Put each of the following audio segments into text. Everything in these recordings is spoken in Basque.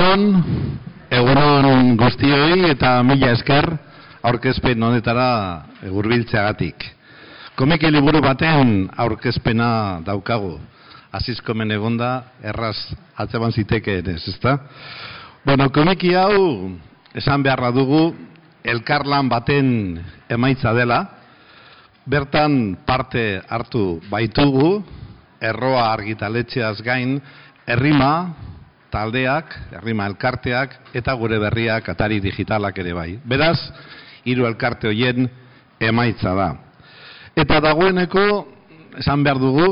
Egunon, egunon guztioi eta mila esker aurkezpen honetara gurbiltzeagatik. Komiki liburu baten aurkezpena daukagu. Azizkomen egonda, erraz atzeban zitekeen ez, ezta? Bueno, komiki hau esan beharra dugu elkarlan baten emaitza dela. Bertan parte hartu baitugu, erroa argitaletxeaz gain, errima, taldeak, herrima elkarteak eta gure berriak atari digitalak ere bai. Beraz, hiru elkarte hoien emaitza da. Eta dagoeneko esan behar dugu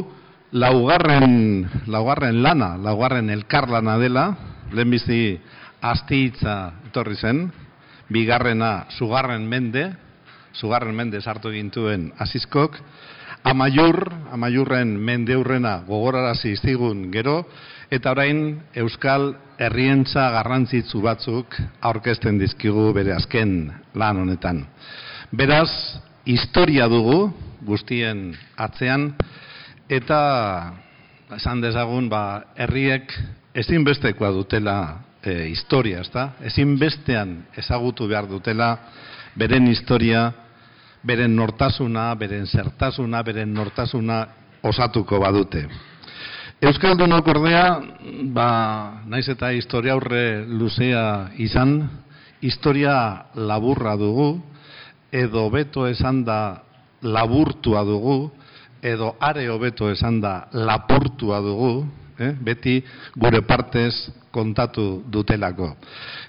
laugarren, laugarren lana, laugarren elkarlana dela, lehenbizi astitza etorri zen, bigarrena sugarren mende, sugarren mende sartu gintuen azizkok, amaiur, amaiurren mende hurrena gogorarazi iztigun gero, Eta orain Euskal Herrientza garrantzitsu batzuk aurkezten dizkigu bere azken lan honetan. Beraz, historia dugu guztien atzean eta esan dezagun ba herriek ezinbestekoa dutela e, historia, ezta? Ezinbestean ezagutu behar dutela beren historia, beren nortasuna, beren zertasuna, beren nortasuna osatuko badute. Euskaldunok ordea, ba, naiz eta historia aurre luzea izan, historia laburra dugu, edo beto esan da laburtua dugu, edo are hobeto esan da lapurtua dugu, eh? beti gure partez kontatu dutelako.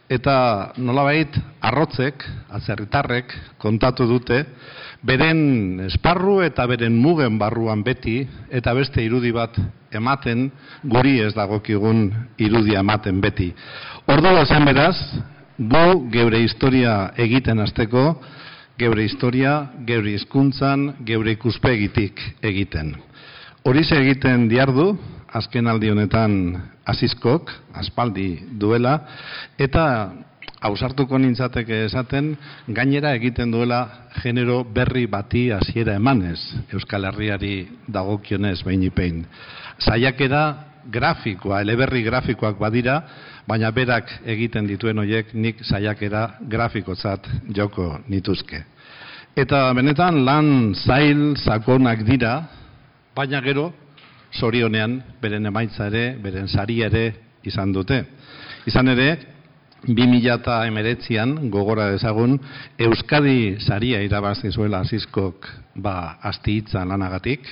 Eta nolabait arrotzek, atzerritarrek kontatu dute, beren esparru eta beren mugen barruan beti, eta beste irudi bat ematen, guri ez dagokigun irudia ematen beti. Ordo zen beraz, gu geure historia egiten hasteko, geure historia, geure hizkuntzan, geure ikuspegitik egiten. Horize egiten diardu, azken aldi honetan azizkok, aspaldi duela, eta hausartuko nintzateke esaten, gainera egiten duela genero berri bati hasiera emanez, Euskal Herriari dagokionez behin ipein. Zaiakera grafikoa, eleberri grafikoak badira, baina berak egiten dituen hoiek nik saiakera grafikotzat joko nituzke. Eta benetan lan zail sakonak dira, baina gero sorionean beren emaitza ere, beren sari ere izan dute. Izan ere, 2008an gogora dezagun Euskadi saria irabazi zuela azizkok ba, asti hitza lanagatik.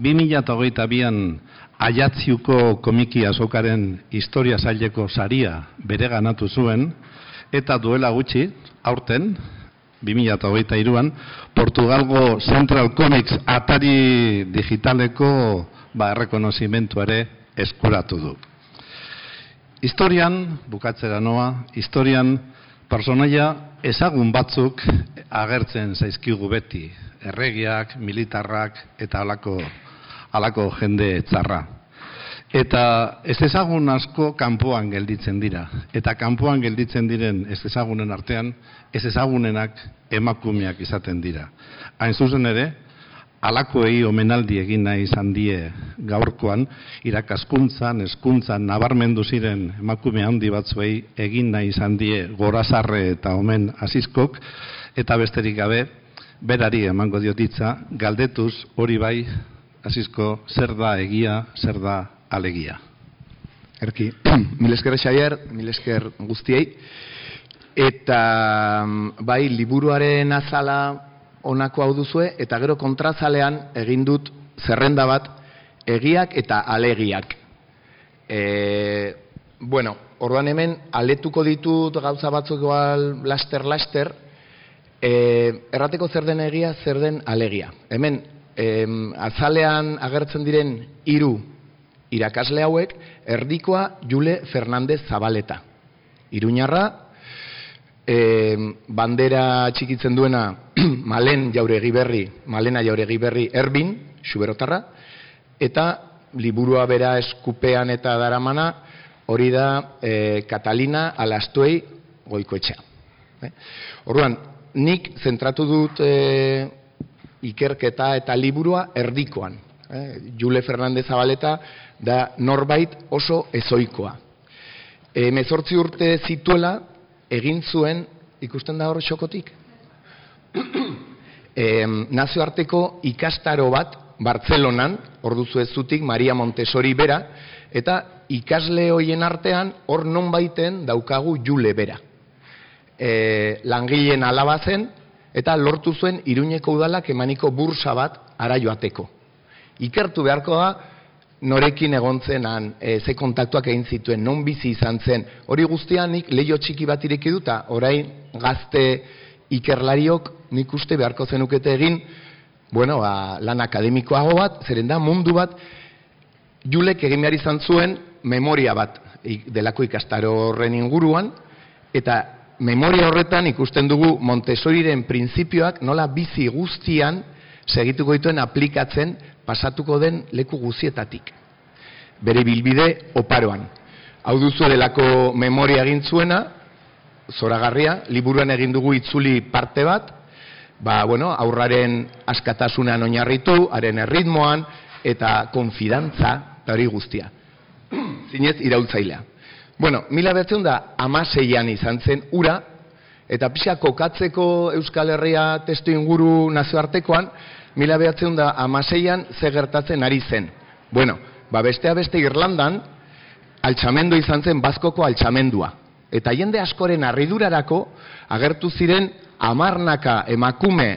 2008an aiatziuko komiki azokaren historia zaileko saria bere ganatu zuen, eta duela gutxi, aurten, 2008an, Portugalgo Central Comics atari digitaleko ba, errekonozimentu ere eskuratu du. Historian, bukatzera noa, historian personaia ezagun batzuk agertzen zaizkigu beti, erregiak, militarrak eta alako, alako jende txarra. Eta ez ezagun asko kanpoan gelditzen dira. Eta kanpoan gelditzen diren ez ezagunen artean, ez ezagunenak emakumeak izaten dira. Hain zuzen ere, alakoei omenaldi egin nahi izan die gaurkoan, irakaskuntzan, eskuntzan, nabarmendu ziren emakume handi batzuei egin nahi izan die gorazarre eta omen azizkok, eta besterik gabe, berari emango diotitza, galdetuz hori bai, azizko, zer da egia, zer da alegia. Erki, milesker Xavier, milesker guztiei, eta bai, liburuaren azala onako hau duzue, eta gero kontrazalean egin dut zerrenda bat egiak eta alegiak. E, bueno, orduan hemen aletuko ditut gauza batzuk igual laster-laster, e, errateko zer den egia, zer den alegia. Hemen, e, azalean agertzen diren hiru irakasle hauek, erdikoa Jule Fernandez Zabaleta. Iruñarra, e, bandera txikitzen duena malen jauregi berri, malena jauregi berri erbin, xuberotarra, eta liburua bera eskupean eta daramana, hori da e, Katalina alastuei goikoetxea. E? Orduan, nik zentratu dut e, ikerketa eta liburua erdikoan. E? Jule Fernandez Zabaleta da norbait oso ezoikoa. e, mezortzi urte zituela egin zuen ikusten da hor xokotik e, nazioarteko ikastaro bat Bartzelonan, ordu zuezutik Maria Montessori bera, eta ikasle hoien artean hor non baiten daukagu jule bera. E, langileen alaba zen, eta lortu zuen iruñeko udalak emaniko bursa bat ara joateko. Ikertu beharko da, norekin egontzen han, e, ze kontaktuak egin zituen, non bizi izan zen. Hori guztian nik leio txiki bat ireki duta, orain gazte ikerlariok nik uste beharko zenukete egin, bueno, ba, lan akademikoago bat, zeren da mundu bat, julek egin behar izan zuen memoria bat delako ikastaro horren inguruan, eta memoria horretan ikusten dugu Montessoriren printzipioak nola bizi guztian segituko dituen aplikatzen pasatuko den leku guztietatik. Bere bilbide oparoan. Hau duzu delako memoria egin zuena, zoragarria, liburuan egin dugu itzuli parte bat, ba, bueno, aurraren askatasunan oinarritu, haren erritmoan, eta konfidantza, eta hori guztia. Zinez, irautzailea. Bueno, mila behatzen da, amaseian izan zen ura, eta pixa kokatzeko Euskal Herria testu inguru nazioartekoan, mila behatzen da, amaseian ze gertatzen ari zen. Bueno, ba bestea beste Irlandan, altxamendu izan zen bazkoko altxamendua. Eta jende askoren arridurarako agertu ziren amarnaka emakume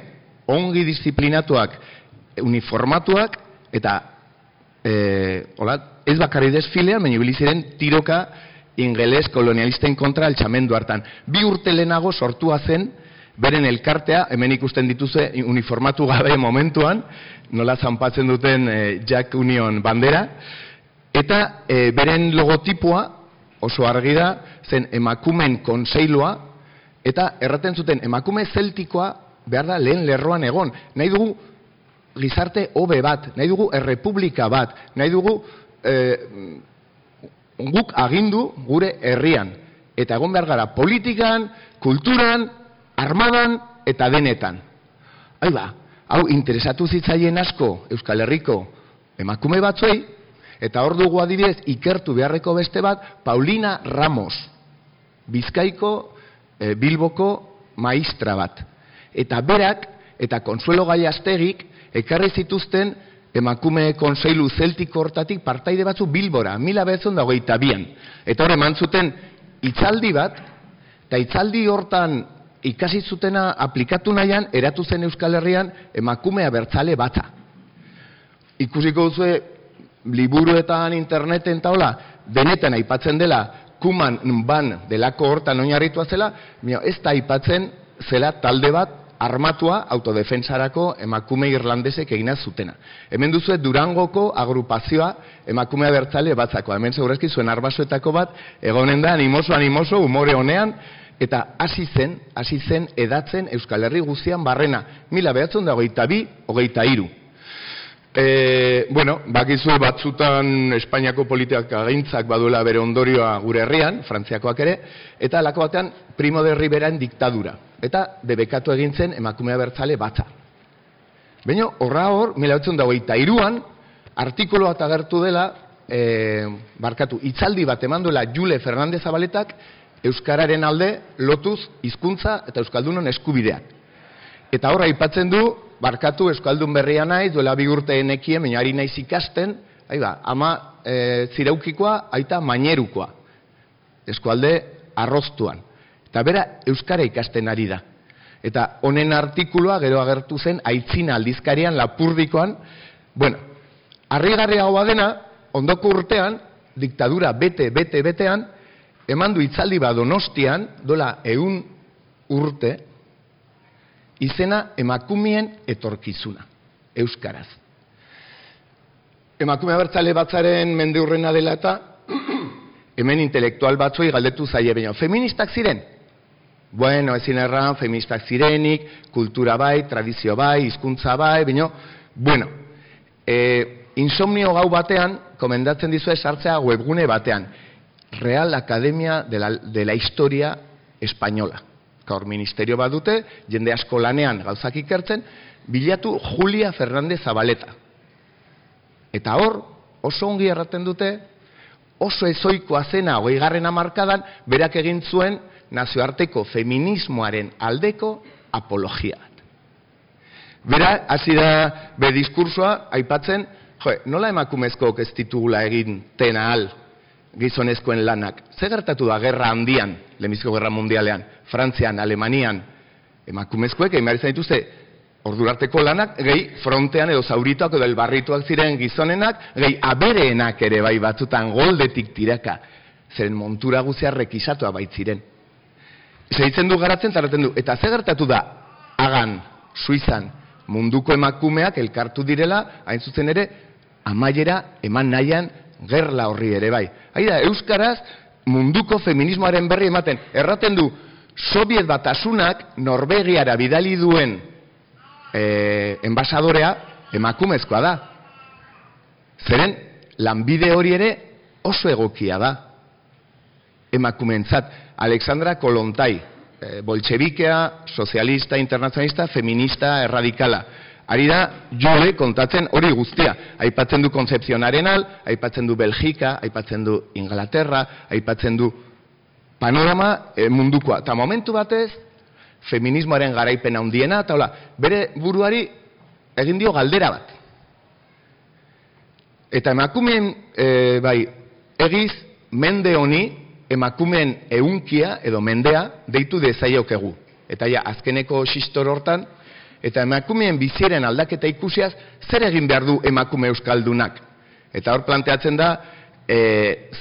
ongi disiplinatuak uniformatuak eta e, hola, ez bakarri desfilean, baina ziren tiroka ingeles kolonialisten kontra altxamendu hartan. Bi urte lehenago sortua zen, beren elkartea, hemen ikusten dituze uniformatu gabe momentuan, nola zanpatzen duten e, Jack Union bandera, eta e, beren logotipoa oso argi da, zen emakumen konseilua, eta erraten zuten emakume zeltikoa behar da lehen lerroan egon. Nahi dugu gizarte hobe bat, nahi dugu errepublika bat, nahi dugu eh, guk agindu gure herrian. Eta egon behar gara politikan, kulturan, armadan eta denetan. Hau da, hau interesatu zitzaien asko Euskal Herriko emakume batzuei, eta hor dugu adibidez ikertu beharreko beste bat, Paulina Ramos, Bizkaiko e, Bilboko maistra bat. Eta berak, eta Konsuelo Gaiastegik, ekarri zituzten emakume konseilu zeltiko hortatik partaide batzu Bilbora, mila behatzen dago eta bian. Eta hori mantzuten itzaldi bat, eta itzaldi hortan ikasi zutena aplikatu nahian, eratu zen Euskal Herrian emakumea bertzale bata. Ikusiko duzu liburuetan, interneten taula, denetan aipatzen dela kuman ban delako hortan oinarritua zela, ez da aipatzen zela talde bat armatua autodefensarako emakume irlandesek egina zutena. Hemen duzu Durangoko agrupazioa emakumea bertzale batzako. Hemen segurazki zuen arbasoetako bat egonen da animoso animoso umore honean eta hasi zen, hasi zen edatzen Euskal Herri guztian barrena. Mila behatzen dago eta bi, hogeita iru. E, bueno, bakizu batzutan Espainiako politikak agintzak baduela bere ondorioa gure herrian, Frantziakoak ere, eta alako batean Primo de Riveraen diktadura. Eta debekatu egintzen emakumea bertzale batza. Baina horra hor, mila betzen dago, eta iruan, artikoloa eta gertu dela, e, barkatu, itzaldi bat eman duela Jule Fernandez Zabaletak, Euskararen alde lotuz hizkuntza eta Euskaldunon eskubideak. Eta horra aipatzen du, barkatu Euskaldun berria naiz, duela bi urte enekien, baina ari naiz ikasten, hai ba, ama e, zireukikoa, aita mainerukoa. Eskualde arroztuan. Eta bera, Euskara ikasten ari da. Eta honen artikulua gero agertu zen, aitzina aldizkarian, lapurdikoan, bueno, harrigarria hoa dena, ondoko urtean, diktadura bete, bete, betean, eman du itzaldi badonostian, dola eun urte, izena emakumien etorkizuna, euskaraz. Emakume abertzale batzaren mende hurrena dela eta hemen intelektual batzoi galdetu zaie baina. Feministak ziren? Bueno, ezin erran, feministak zirenik, kultura bai, tradizio bai, hizkuntza bai, baina, bueno, e, insomnio gau batean, komendatzen dizu sartzea webgune batean, Real Academia de la, de la Historia Española gaur ministerio bat dute, jende asko lanean gauzak ikertzen, bilatu Julia Fernandez Zabaleta. Eta hor, oso ongi erraten dute, oso ezoikoa zena hogei garren amarkadan, berak egin zuen nazioarteko feminismoaren aldeko apologia. Bera, hasi da, be diskursoa, aipatzen, jo, nola emakumezko ez ditugula egin tena al gizonezkoen lanak. Ze gertatu da gerra handian, lemizko gerra mundialean, Frantzian, Alemanian, emakumezkoek, egin behar izan dituzte, ordurarteko lanak, gehi frontean edo zaurituak edo elbarrituak ziren gizonenak, gehi abereenak ere bai batzutan goldetik tiraka, zeren montura guzea rekisatua baitziren. Zeitzen du garatzen, taraten du, eta ze gertatu da, agan, suizan, munduko emakumeak elkartu direla, hain zuzen ere, amaiera eman nahian gerla horri ere bai. Haida, Euskaraz munduko feminismoaren berri ematen, erraten du, Soviet batasunak Norvegiara bidali duen e, enbasadorea emakumezkoa da. Zeren, lanbide hori ere oso egokia da. Emakumentzat, Alexandra Kolontai, e, bolchebikea, sozialista, internazionalista, feminista, erradikala. Ari da, jole kontatzen hori guztia. Aipatzen du Concepcionaren al, aipatzen du Belgika, aipatzen du Inglaterra, aipatzen du panorama e, mundukoa. Eta momentu batez, feminismoaren garaipen handiena, eta hola, bere buruari egin dio galdera bat. Eta emakumeen, e, bai, egiz, mende honi, emakumeen eunkia edo mendea deitu dezaiokegu. Eta ja, azkeneko sistor hortan, eta emakumeen biziren aldaketa ikusiaz, zer egin behar du emakume euskaldunak? Eta hor planteatzen da, e,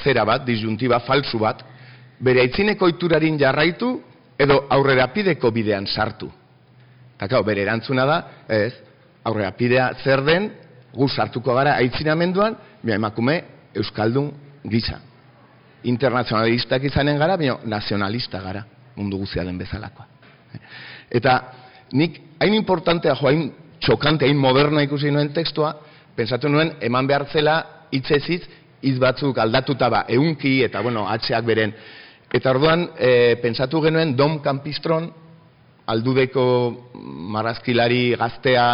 zera bat, disjuntiba falsu bat, bere aitzineko iturarin jarraitu, edo aurrera pideko bidean sartu. Eta gau, bere erantzuna da, ez, aurrera pidea zer den, gu sartuko gara aitzinamenduan, bia emakume euskaldun gisa. Internazionalistak izanen gara, bia nazionalista gara, mundu guzia den bezalakoa. Eta nik hain importantea jo, hain txokante, hain moderna ikusi nuen tekstua, pensatu nuen eman behar zela hitzezitz, hitz batzuk aldatuta ba, eunki eta bueno, atxeak beren Eta orduan, e, pentsatu genuen Dom Campistron, aldudeko marazkilari gaztea,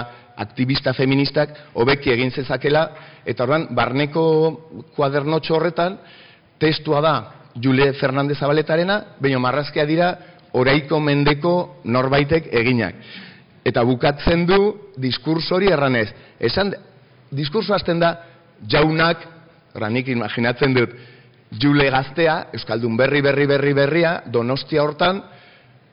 aktivista feministak, hobeki egin zezakela, eta orduan, barneko kuadernotxo horretan, testua da Jule Fernandez Abaletarena, baina marrazkia dira, oraiko mendeko norbaitek eginak. Eta bukatzen du diskurso hori erranez. Esan, diskurso hasten da, jaunak, ranik imaginatzen dut, Jule gaztea, Euskaldun berri berri berri berria, donostia hortan,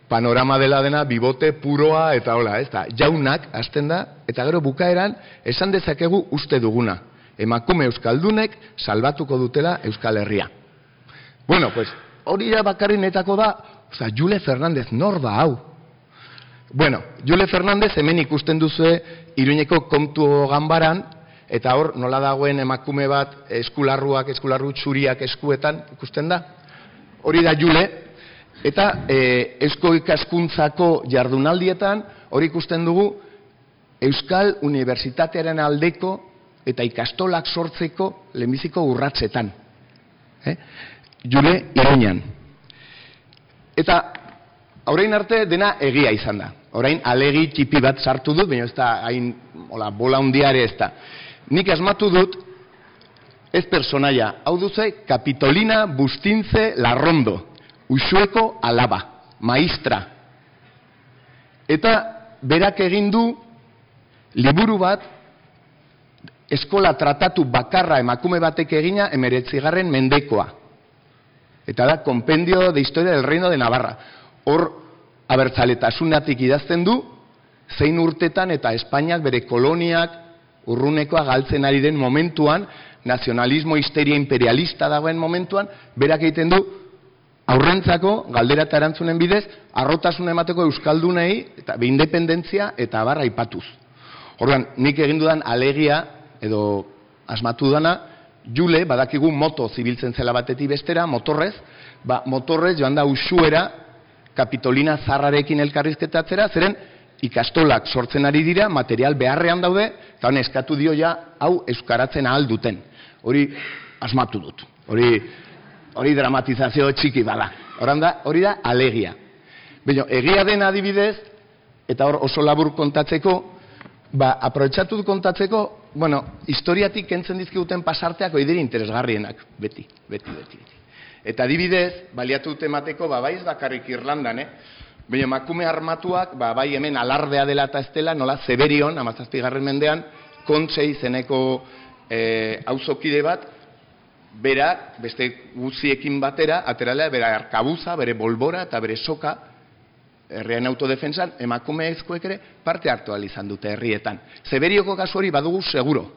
panorama dela dena, bibote, puroa, eta hola, ez da, jaunak, hasten da, eta gero bukaeran, esan dezakegu uste duguna. Emakume Euskaldunek salbatuko dutela Euskal Herria. Bueno, pues, hori da bakarinetako da, oza, Jule Fernandez, nor da hau? Bueno, Jule Fernandez hemen ikusten duzue, iruñeko kontu ganbaran, eta hor nola dagoen emakume bat eskularruak, eskularru txuriak eskuetan ikusten da. Hori da jule, eta e, esko ikaskuntzako jardunaldietan hori ikusten dugu Euskal Unibertsitatearen aldeko eta ikastolak sortzeko lehenbiziko urratzetan. Eh? Jule iruñan. Eta orain arte dena egia izan da. Orain alegi txipi bat sartu dut, baina ez da hain hola, bola hundiare ez da. Nik asmatu dut, ez personaia, hau duze, Kapitolina Bustintze Larrondo, usueko alaba, maistra. Eta berak egin du liburu bat eskola tratatu bakarra emakume batek egina emeretzigarren mendekoa. Eta da, kompendio de historia del reino de Navarra. Hor, abertzaletasunatik idazten du, zein urtetan eta Espainiak bere koloniak urrunekoa galtzen ari den momentuan, nazionalismo histeria imperialista dagoen momentuan, berak egiten du aurrentzako galdera eta erantzunen bidez, arrotasun emateko euskaldunei eta independentzia eta barra ipatuz. Orduan, nik egin dudan alegia edo asmatu dana, jule, badakigu moto zibiltzen zela batetik bestera, motorrez, ba, motorrez joan da usuera kapitolina zarrarekin elkarrizketatzera, zeren ikastolak sortzen ari dira, material beharrean daude, eta eskatu dio ja, hau euskaratzen ahal duten. Hori asmatu dut. Hori, hori dramatizazio txiki bala. da, hori da alegia. Baina, egia den adibidez, eta hor oso labur kontatzeko, ba, aprobetsatu kontatzeko, bueno, historiatik kentzen dizkiguten pasarteak oidiri interesgarrienak, beti, beti, beti. beti. Eta adibidez, baliatu dute mateko, ba, baiz bakarrik Irlandan, eh? Baina makume armatuak, ba, bai hemen alardea dela eta ez dela, nola Zeberion, amazazpigarren mendean, kontxe izeneko e, auzokide bat, berak, beste guziekin batera, ateralea, bera arkabuza, bere bolbora eta bere soka, herrian autodefensan, emakume ezkoek ere parte hartu izan dute herrietan. Zeberioko kasu hori badugu seguro.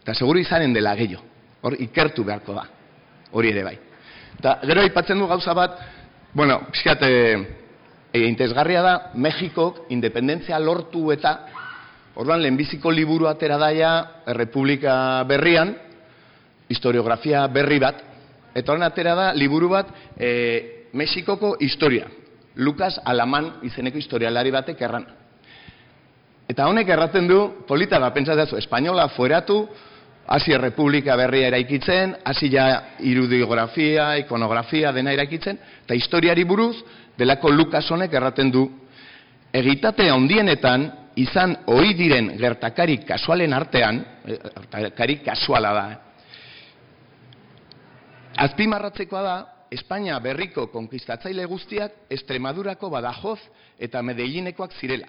Eta seguro izanen dela gehiago. Hor, ikertu beharko da. Hori ere bai. Eta gero aipatzen du gauza bat, bueno, pixkat, e, intezgarria da, Mexikok independentzia lortu eta, orduan, lehenbiziko liburu atera daia, Republika berrian, historiografia berri bat, eta horren atera da, liburu bat, e, Mexikoko historia. Lukas Alaman izeneko historialari batek erran. Eta honek erraten du, polita da, pentsatzen espainola fueratu, hasi Republika berria eraikitzen, hasi ja irudiografia, ikonografia dena eraikitzen, eta historiari buruz, delako Lukas honek erraten du, egitate handienetan, izan ohi diren gertakari kasualen artean, eh, gertakari kasuala da, azpimarratzekoa da, Espainia berriko konkistatzaile guztiak Estremadurako Badajoz eta Medellinekoak zirela.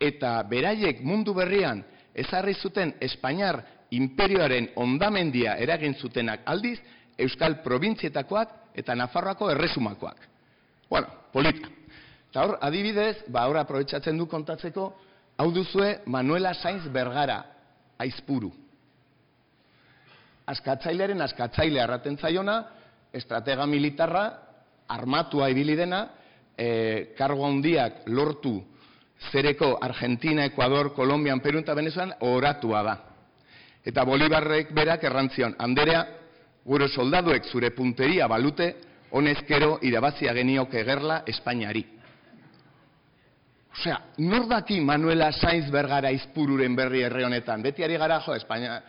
Eta beraiek mundu berrian ezarri zuten Espainiar imperioaren ondamendia eragin zutenak aldiz Euskal Probintzietakoak eta Nafarroako erresumakoak. Bueno, polita. Eta hor, adibidez, ba, hor aprobetsatzen du kontatzeko, hau duzue Manuela Sainz Bergara, aizpuru. Askatzailearen askatzaile arraten zaiona, estratega militarra, armatua ibili dena, e, kargo handiak lortu zereko Argentina, Ecuador, Kolombian, Peru eta Venezuelan oratua da. Eta Bolibarrek berak errantzion, Anderea, gure soldaduek zure punteria balute, honezkero irabazia genioke gerla Espainiari. Osea, nor daki Manuela Sainz Bergara izpururen berri erre honetan? Beti ari gara, jo, Espainia,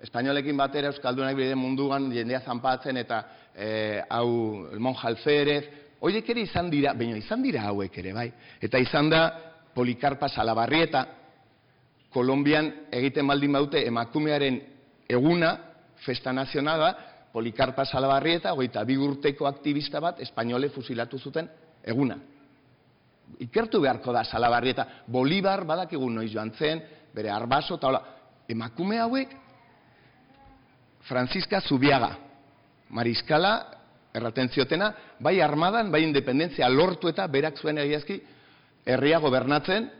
Espainolekin batera Euskaldunak bide munduan jendea zanpatzen eta e, hau monja alferez, horiek ere izan dira, baina izan dira hauek ere, bai. Eta izan da Polikarpa Salabarrieta, Kolombian egiten baldin baute emakumearen eguna, festa nazionala, Polikarpa Salabarrieta, goita bi urteko aktivista bat, espainole fusilatu zuten eguna. Ikertu beharko da Salabarrieta, Bolibar badakigun noiz joan zen, bere arbaso, eta hola, emakume hauek, Francisca Zubiaga, mariskala, erraten ziotena, bai armadan, bai independentzia lortu eta berak zuen egiazki herria gobernatzen,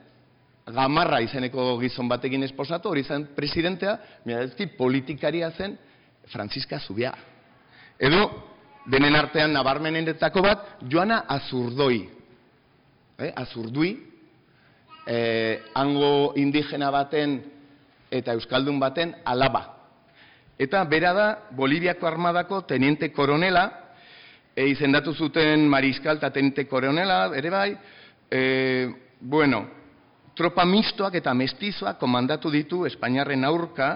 gamarra izeneko gizon batekin esposatu, hori zen presidentea, miradezki politikaria zen Francisca Zubiaga. Edo, denen artean nabarmenenetako bat, Joana Azurdoi. Eh, Azurdui, eh, hango indigena baten eta euskaldun baten alaba. Eta bera da Boliviako armadako teniente koronela, e, izendatu zuten mariskal eta teniente koronela, ere bai, e, bueno, tropa mistoak eta mestizoak komandatu ditu Espainiarren aurka,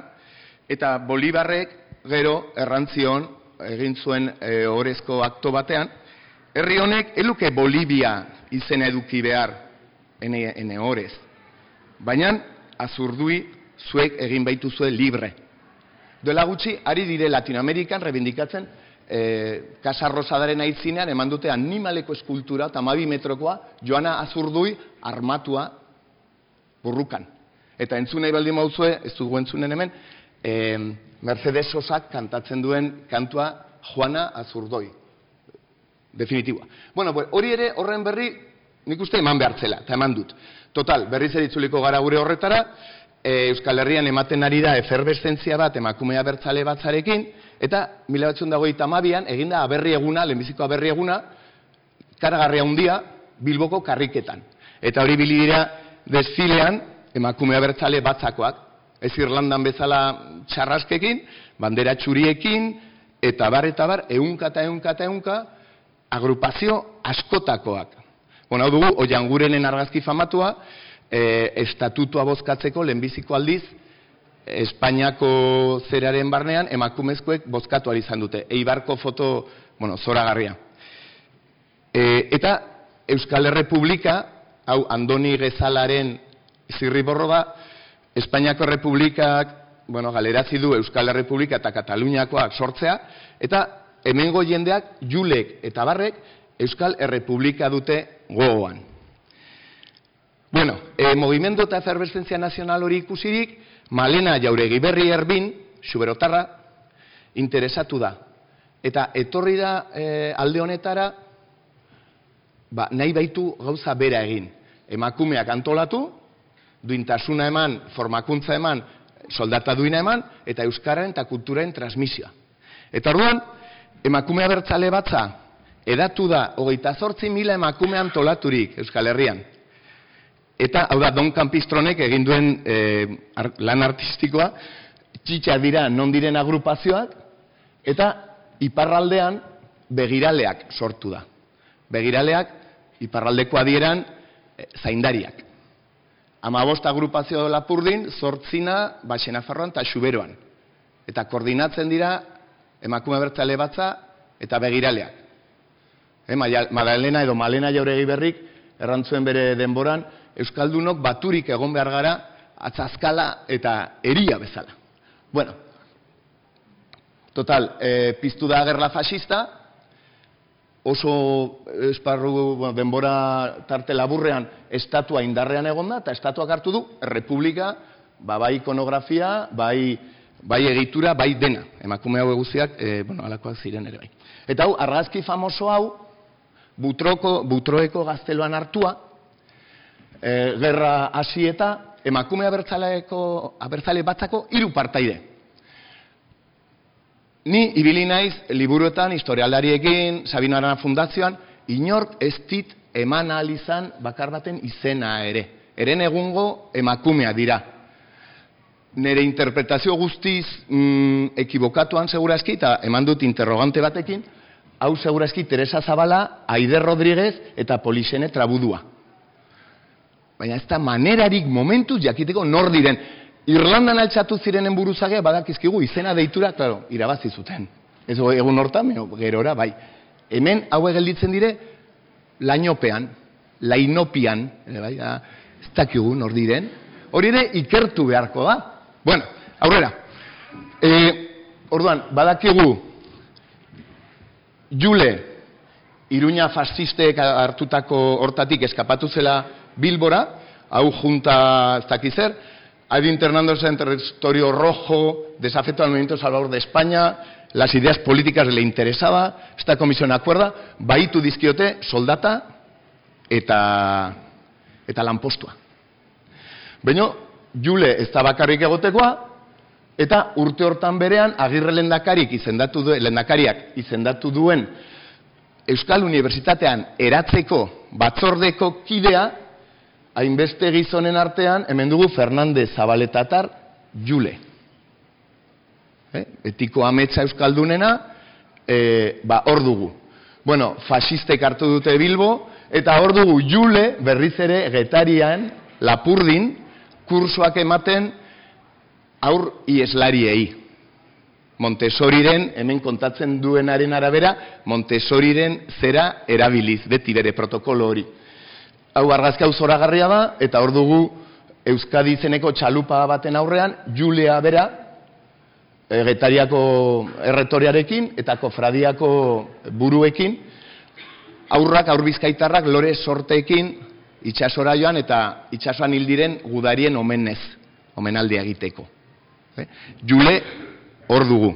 eta Bolibarrek gero errantzion egin zuen e, orezko akto batean, herri honek eluke Bolivia izena eduki behar ene, ene orez. Baina azurdui zuek egin baitu zuen libre. Duela gutxi, ari dire Latinoamerikan rebindikatzen e, Casa Rosadaren aitzinean eman dute animaleko eskultura eta metrokoa joana azurdui armatua burrukan. Eta entzunei baldin mauzue, ez dugu entzunen hemen, e, Mercedes Sosak kantatzen duen kantua Juana Azurdoi. Definitiboa. Bueno, hori ere horren berri nik uste eman behartzela, eta eman dut. Total, berriz eritzuliko gara gure horretara, e, Euskal Herrian ematen ari da eferbeszentzia bat emakumea bertzale batzarekin, eta mila batzun dago itamabian, eginda aberri eguna, lehenbiziko aberri eguna, karagarria handia Bilboko karriketan. Eta hori bilidira desfilean, emakumea bertzale batzakoak, ez Irlandan bezala txarraskekin, bandera txuriekin, eta bar, eta bar, eunka eta eunka eta eunka, agrupazio askotakoak. Bona, dugu, oian gurenen argazki famatua, e, estatutua bozkatzeko lehenbiziko aldiz Espainiako zeraren barnean emakumezkoek bozkatu izan dute. Eibarko foto, bueno, zoragarria. E, eta Euskal Herrepublika, hau Andoni Gezalaren zirriborro da, Espainiako Republikak bueno, galerazi du Euskal Herrepublika eta Kataluniakoak sortzea, eta hemengo jendeak, julek eta barrek, Euskal Errepublika dute gogoan. Bueno, e, movimento eta efervescentzia nazional hori ikusirik, Malena jauregi berri erbin, suberotarra, interesatu da. Eta etorri da e, alde honetara, ba, nahi baitu gauza bera egin. Emakumeak antolatu, duintasuna eman, formakuntza eman, soldata duina eman, eta Euskararen eta kulturaren transmisioa. Eta orduan, emakumea bertzale batza, edatu da, hogeita zortzi mila emakume antolaturik Euskal Herrian. Eta, hau da, Don Kampistronek egin duen e, lan artistikoa, txitsa dira non diren agrupazioak, eta iparraldean begiraleak sortu da. Begiraleak, iparraldeko adieran, e, zaindariak. Amabost agrupazio lapurdin, zortzina, baxena farroan eta xuberoan. Eta koordinatzen dira, emakume bertzale batza eta begiraleak. E, Madalena edo Malena jauregi berrik, errantzuen bere denboran, Euskaldunok baturik egon behar gara, atzazkala eta eria bezala. Bueno, total, e, piztu da gerla fascista, oso esparru denbora tarte laburrean estatua indarrean egonda, eta estatuak hartu du, republika, ba, bai ikonografia, bai, bai egitura, bai dena. Emakume hau eguziak, e, bueno, alakoak ziren ere bai. Eta hau, argazki famoso hau, butroko, butroeko gazteloan hartua, e, gerra hasi eta emakume abertzaleeko abertzale batzako hiru partaide. Ni ibili naiz liburuetan historialariekin, Sabino Arana Fundazioan, inork ez dit eman izan bakar baten izena ere. Eren egungo emakumea dira. Nere interpretazio guztiz mm, ekibokatuan segurazki, eta eman dut interrogante batekin, hau segurazki Teresa Zabala, Aider Rodríguez eta Polixene Trabudua baina ez da manerarik momentu jakiteko nor diren. Irlandan altxatu zirenen buruzagea badakizkigu izena deitura, claro, irabazi zuten. Ez egun hortan, gerora, bai. Hemen hau gelditzen dire, lainopean, lainopian, bai, da, ez dakigu nor diren, hori ere ikertu beharko da. Bueno, aurrera. E, orduan, badakigu, Jule, Iruña fascistek hartutako hortatik eskapatu zela Bilbora, hau junta ez dakiz zer, ha ido internándose en territorio rojo, desafecto al movimiento Salvador de España, las ideas políticas le interesaba, esta comisión acuerda, baitu dizkiote soldata eta eta lanpostua. Baina, Jule ez da bakarrik egotekoa, eta urte hortan berean agirre lendakarik izendatu du, lendakariak izendatu duen Euskal Unibertsitatean eratzeko batzordeko kidea hainbeste gizonen artean, hemen dugu Fernandez Zabaletatar Jule. Eh? Etiko ametsa euskaldunena, e, ba, hor dugu. Bueno, fasistek hartu dute Bilbo, eta hor dugu Jule berriz ere getarian, lapurdin, kursoak ematen aur ieslariei. Montessoriren, hemen kontatzen duenaren arabera, Montessoriren zera erabiliz, beti bere protokolo hori hau argazki hau zoragarria da, eta hor dugu Euskadi izeneko txalupa baten aurrean, Julia bera, egetariako erretoriarekin, eta kofradiako buruekin, aurrak, aurbizkaitarrak, lore sorteekin, itxasora joan, eta itxasoan hildiren gudarien omenez, omenaldia egiteko. Eh? Jule, hor dugu.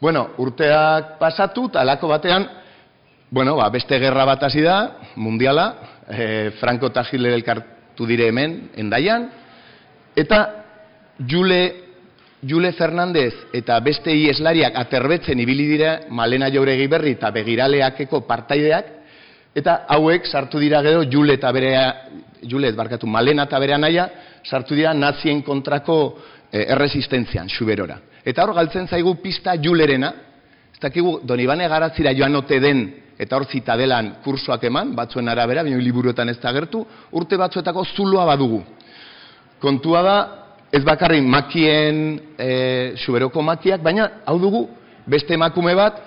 Bueno, urteak pasatu, talako batean, bueno, ba, beste gerra bat hasi da, mundiala, e, Franco eta Hitler elkartu dire hemen, endaian, eta Jule, Jule Fernandez eta beste ieslariak aterbetzen ibili dira Malena Jauregi berri eta begiraleakeko partaideak, eta hauek sartu dira gero Jule eta berea, Jule barkatu, Malena eta berea naia, sartu dira nazien kontrako e, erresistentzian, xuberora. Eta hor galtzen zaigu pista Julerena, ez dakigu, Donibane garatzira joan ote den eta hor zitadelan kursoak eman, batzuen arabera, baina liburuetan ez da gertu, urte batzuetako zuloa badugu. Kontua da, ez bakarri makien, e, suberoko makiak, baina hau dugu, beste emakume bat,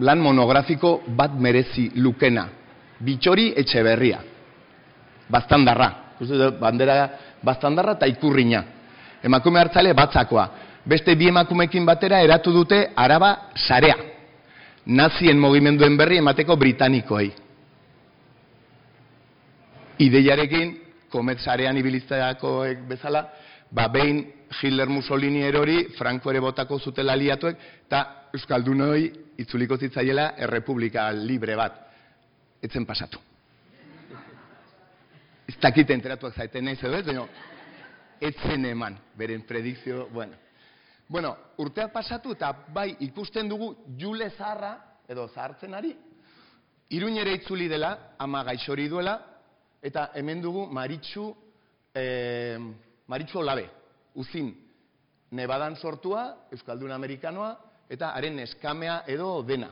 lan monografiko bat merezi lukena. Bitxori etxe berria. Baztandarra. Bandera baztandarra eta ikurriña. emakume hartzale batzakoa. Beste bi emakumekin batera eratu dute araba sarea. Nazien mogimenduen berri emateko britanikoei. Ideiarekin, komet sarean ibilizteakoek bezala, ba behin Hitler Mussolini erori, Franco ere botako zutela aliatuek, eta Euskaldunoi itzuliko zitzaiela errepublika libre bat. Etzen pasatu. Ez dakit enteratuak zaiten nahi edo ez, etzen eman, beren predikzio, bueno. Bueno, urteak pasatu eta bai ikusten dugu jule zaharra, edo zahartzen ari, iruñere itzuli dela, ama gaixori duela, eta hemen dugu maritxu, eh, maritxu olabe, uzin, nebadan sortua, Euskaldun Amerikanoa, eta haren eskamea edo dena.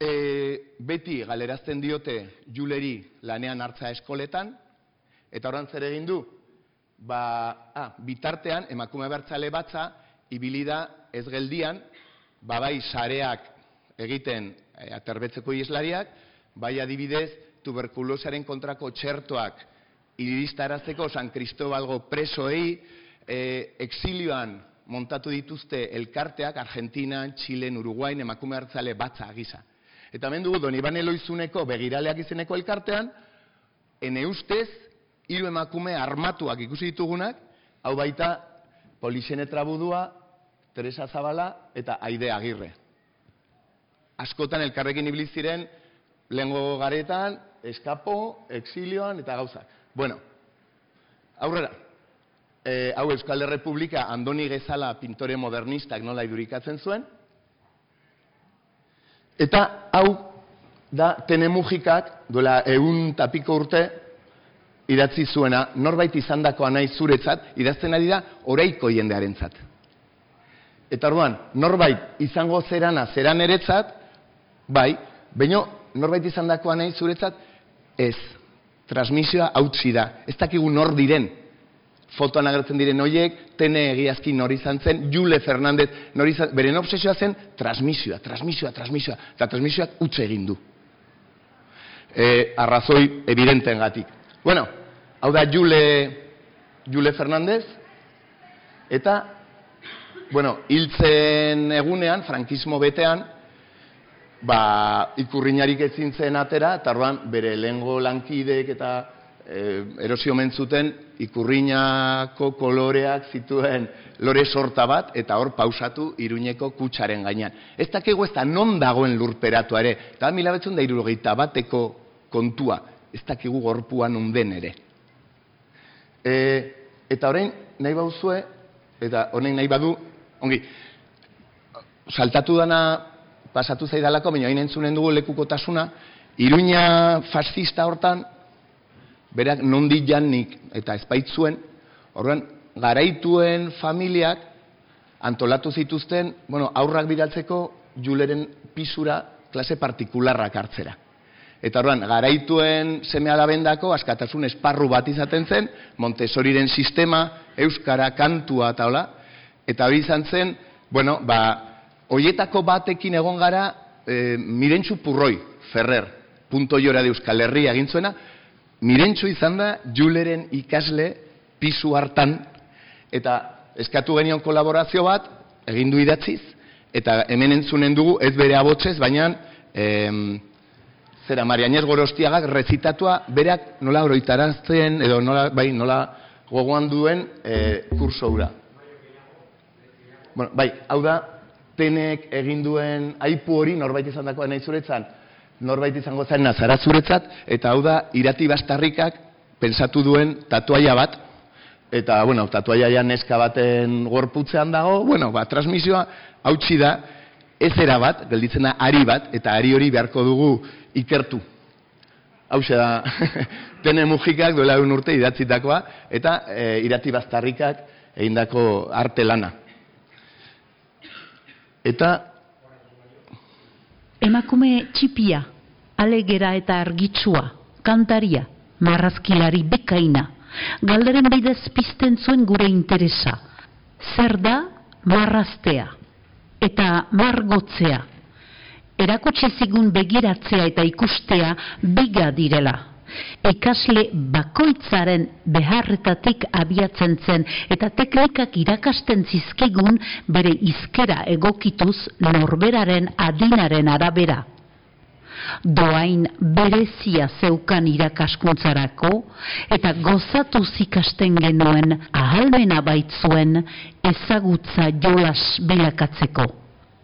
E, beti galerazten diote juleri lanean hartza eskoletan, eta horan zer egin du, ba, ah, bitartean emakume bertzale batza, ibilida ez geldian, ba bai sareak egiten e, aterbetzeko islariak, bai adibidez tuberkulosaren kontrako txertoak iristarazteko San Cristobalgo presoei, e, exilioan montatu dituzte elkarteak Argentinan, Txilen, Uruguain, emakume hartzale batza gisa. Eta hemen dugu Don Iban Eloizuneko begiraleak izeneko elkartean, ene ustez, hiru emakume armatuak ikusi ditugunak, hau baita Polixene Trabudua, Teresa Zabala eta Aide Agirre. Askotan elkarrekin ibili ziren lehengo garetan, eskapo, exilioan eta gauzak. Bueno, aurrera, e, hau Euskal Republika Andoni Gezala pintore modernistak nola idurikatzen zuen, Eta hau da tenemujikak duela egun tapiko urte idatzi zuena, norbait izandakoa nahi zuretzat, idazten ari da oraiko jendearentzat. Eta orduan, norbait izango zerana zeran eretzat, bai, baino norbait izandakoa nahi zuretzat, ez, transmisioa hautsi da, ez dakigu nor diren, fotoan agertzen diren hoiek, tene egiazki nori izan zen, Jule Fernandez nori izan, beren obsesioa zen, transmisioa, transmisioa, transmisioa, eta transmisioak utxe egin du. E, arrazoi evidenten gatik. Bueno, hau da Jule, Jule Fernandez, eta, bueno, hiltzen egunean, frankismo betean, ba, ikurriñarik ezin zen atera, eta bere lengo lankideek eta e, erosio mentzuten ikurriñako koloreak zituen lore sorta bat eta hor pausatu iruñeko kutsaren gainean. Ez dakigu ez da non dagoen lurperatu ere, eta mila betzun da irurogeita bateko kontua, ez dakigu gorpuan unden ere. E, eta orain nahi bauzue, eta orain nahi badu, ongi, saltatu dana pasatu zaidalako, baina hain entzunen dugu lekukotasuna, Iruña fascista hortan berak nondi jannik eta ezpaitzuen, horren garaituen familiak antolatu zituzten, bueno, aurrak bidaltzeko juleren pisura klase partikularrak hartzera. Eta horren, garaituen semea da bendako, askatasun esparru bat izaten zen, Montessoriren sistema, Euskara, kantua eta hola, eta hori izan zen, bueno, ba, hoietako batekin egon gara, e, mirentxu purroi, Ferrer, punto jora de Euskal Herria egintzuena, mirentxo izan da Juleren ikasle pisu hartan. Eta eskatu genion kolaborazio bat egin du idatziz eta hemen entzunen dugu ez bere abotzez baina em, zera Marianez Gorostiagak rezitatua berak nola oroitarazten edo nola, bai, nola gogoan duen e, kurso hura. Bueno, bai, hau da, tenek egin duen aipu hori norbait izan dakoa nahi zuretzan, norbait izango zen nazara zuretzat, eta hau da, irati bastarrikak pensatu duen tatuaia bat, eta, bueno, tatuaia ja neska baten gorputzean dago, bueno, ba, transmisioa hautsi da, ez era bat, gelditzen da, ari bat, eta ari hori beharko dugu ikertu. Hau da, tene mugikak duela egun urte idatzitakoa, eta e, irati bastarrikak egindako arte lana. Eta Emakume txipia, alegera eta argitsua, kantaria, marrazkilari bekaina, galderen bidez pizten zuen gure interesa. Zer da marraztea eta margotzea. Erakutsi zigun begiratzea eta ikustea biga direla. Ikasle bakoitzaren beharretatik abiatzen zen eta teknikak irakasten zizkigun bere izkera egokituz norberaren adinaren arabera doain berezia zeukan irakaskuntzarako eta gozatu zikasten genuen ahalmena baitzuen ezagutza jolas bilakatzeko.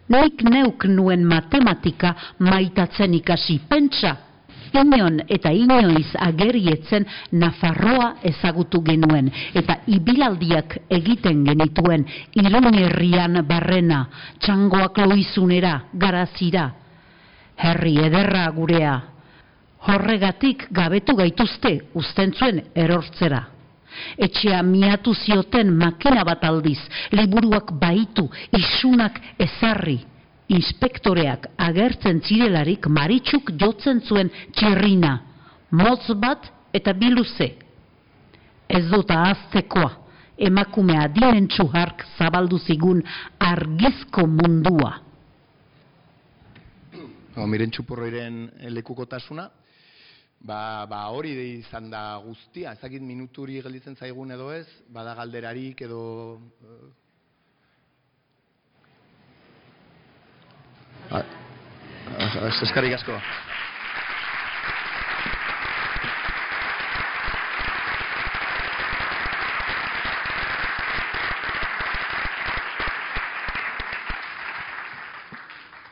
Nik neuk nuen matematika maitatzen ikasi pentsa, Inion eta inoiz agerietzen Nafarroa ezagutu genuen eta ibilaldiak egiten genituen Iruñerrian barrena, txangoak loizunera, garazira, herri ederra gurea. Horregatik gabetu gaituzte ustentzuen erortzera. Etxea miatu zioten makina bat aldiz, liburuak baitu, isunak ezarri. Inspektoreak agertzen zirelarik maritxuk jotzen zuen txerrina, motz bat eta biluze. Ez dut ahaztekoa, emakumea dimentsu hark zabaldu zigun argizko mundua no, miren txupurroiren lekukotasuna, ba, ba hori de izan da guztia, ezakit minuturi gelditzen zaigun edo ez, bada galderarik edo... Uh, eskarik asko.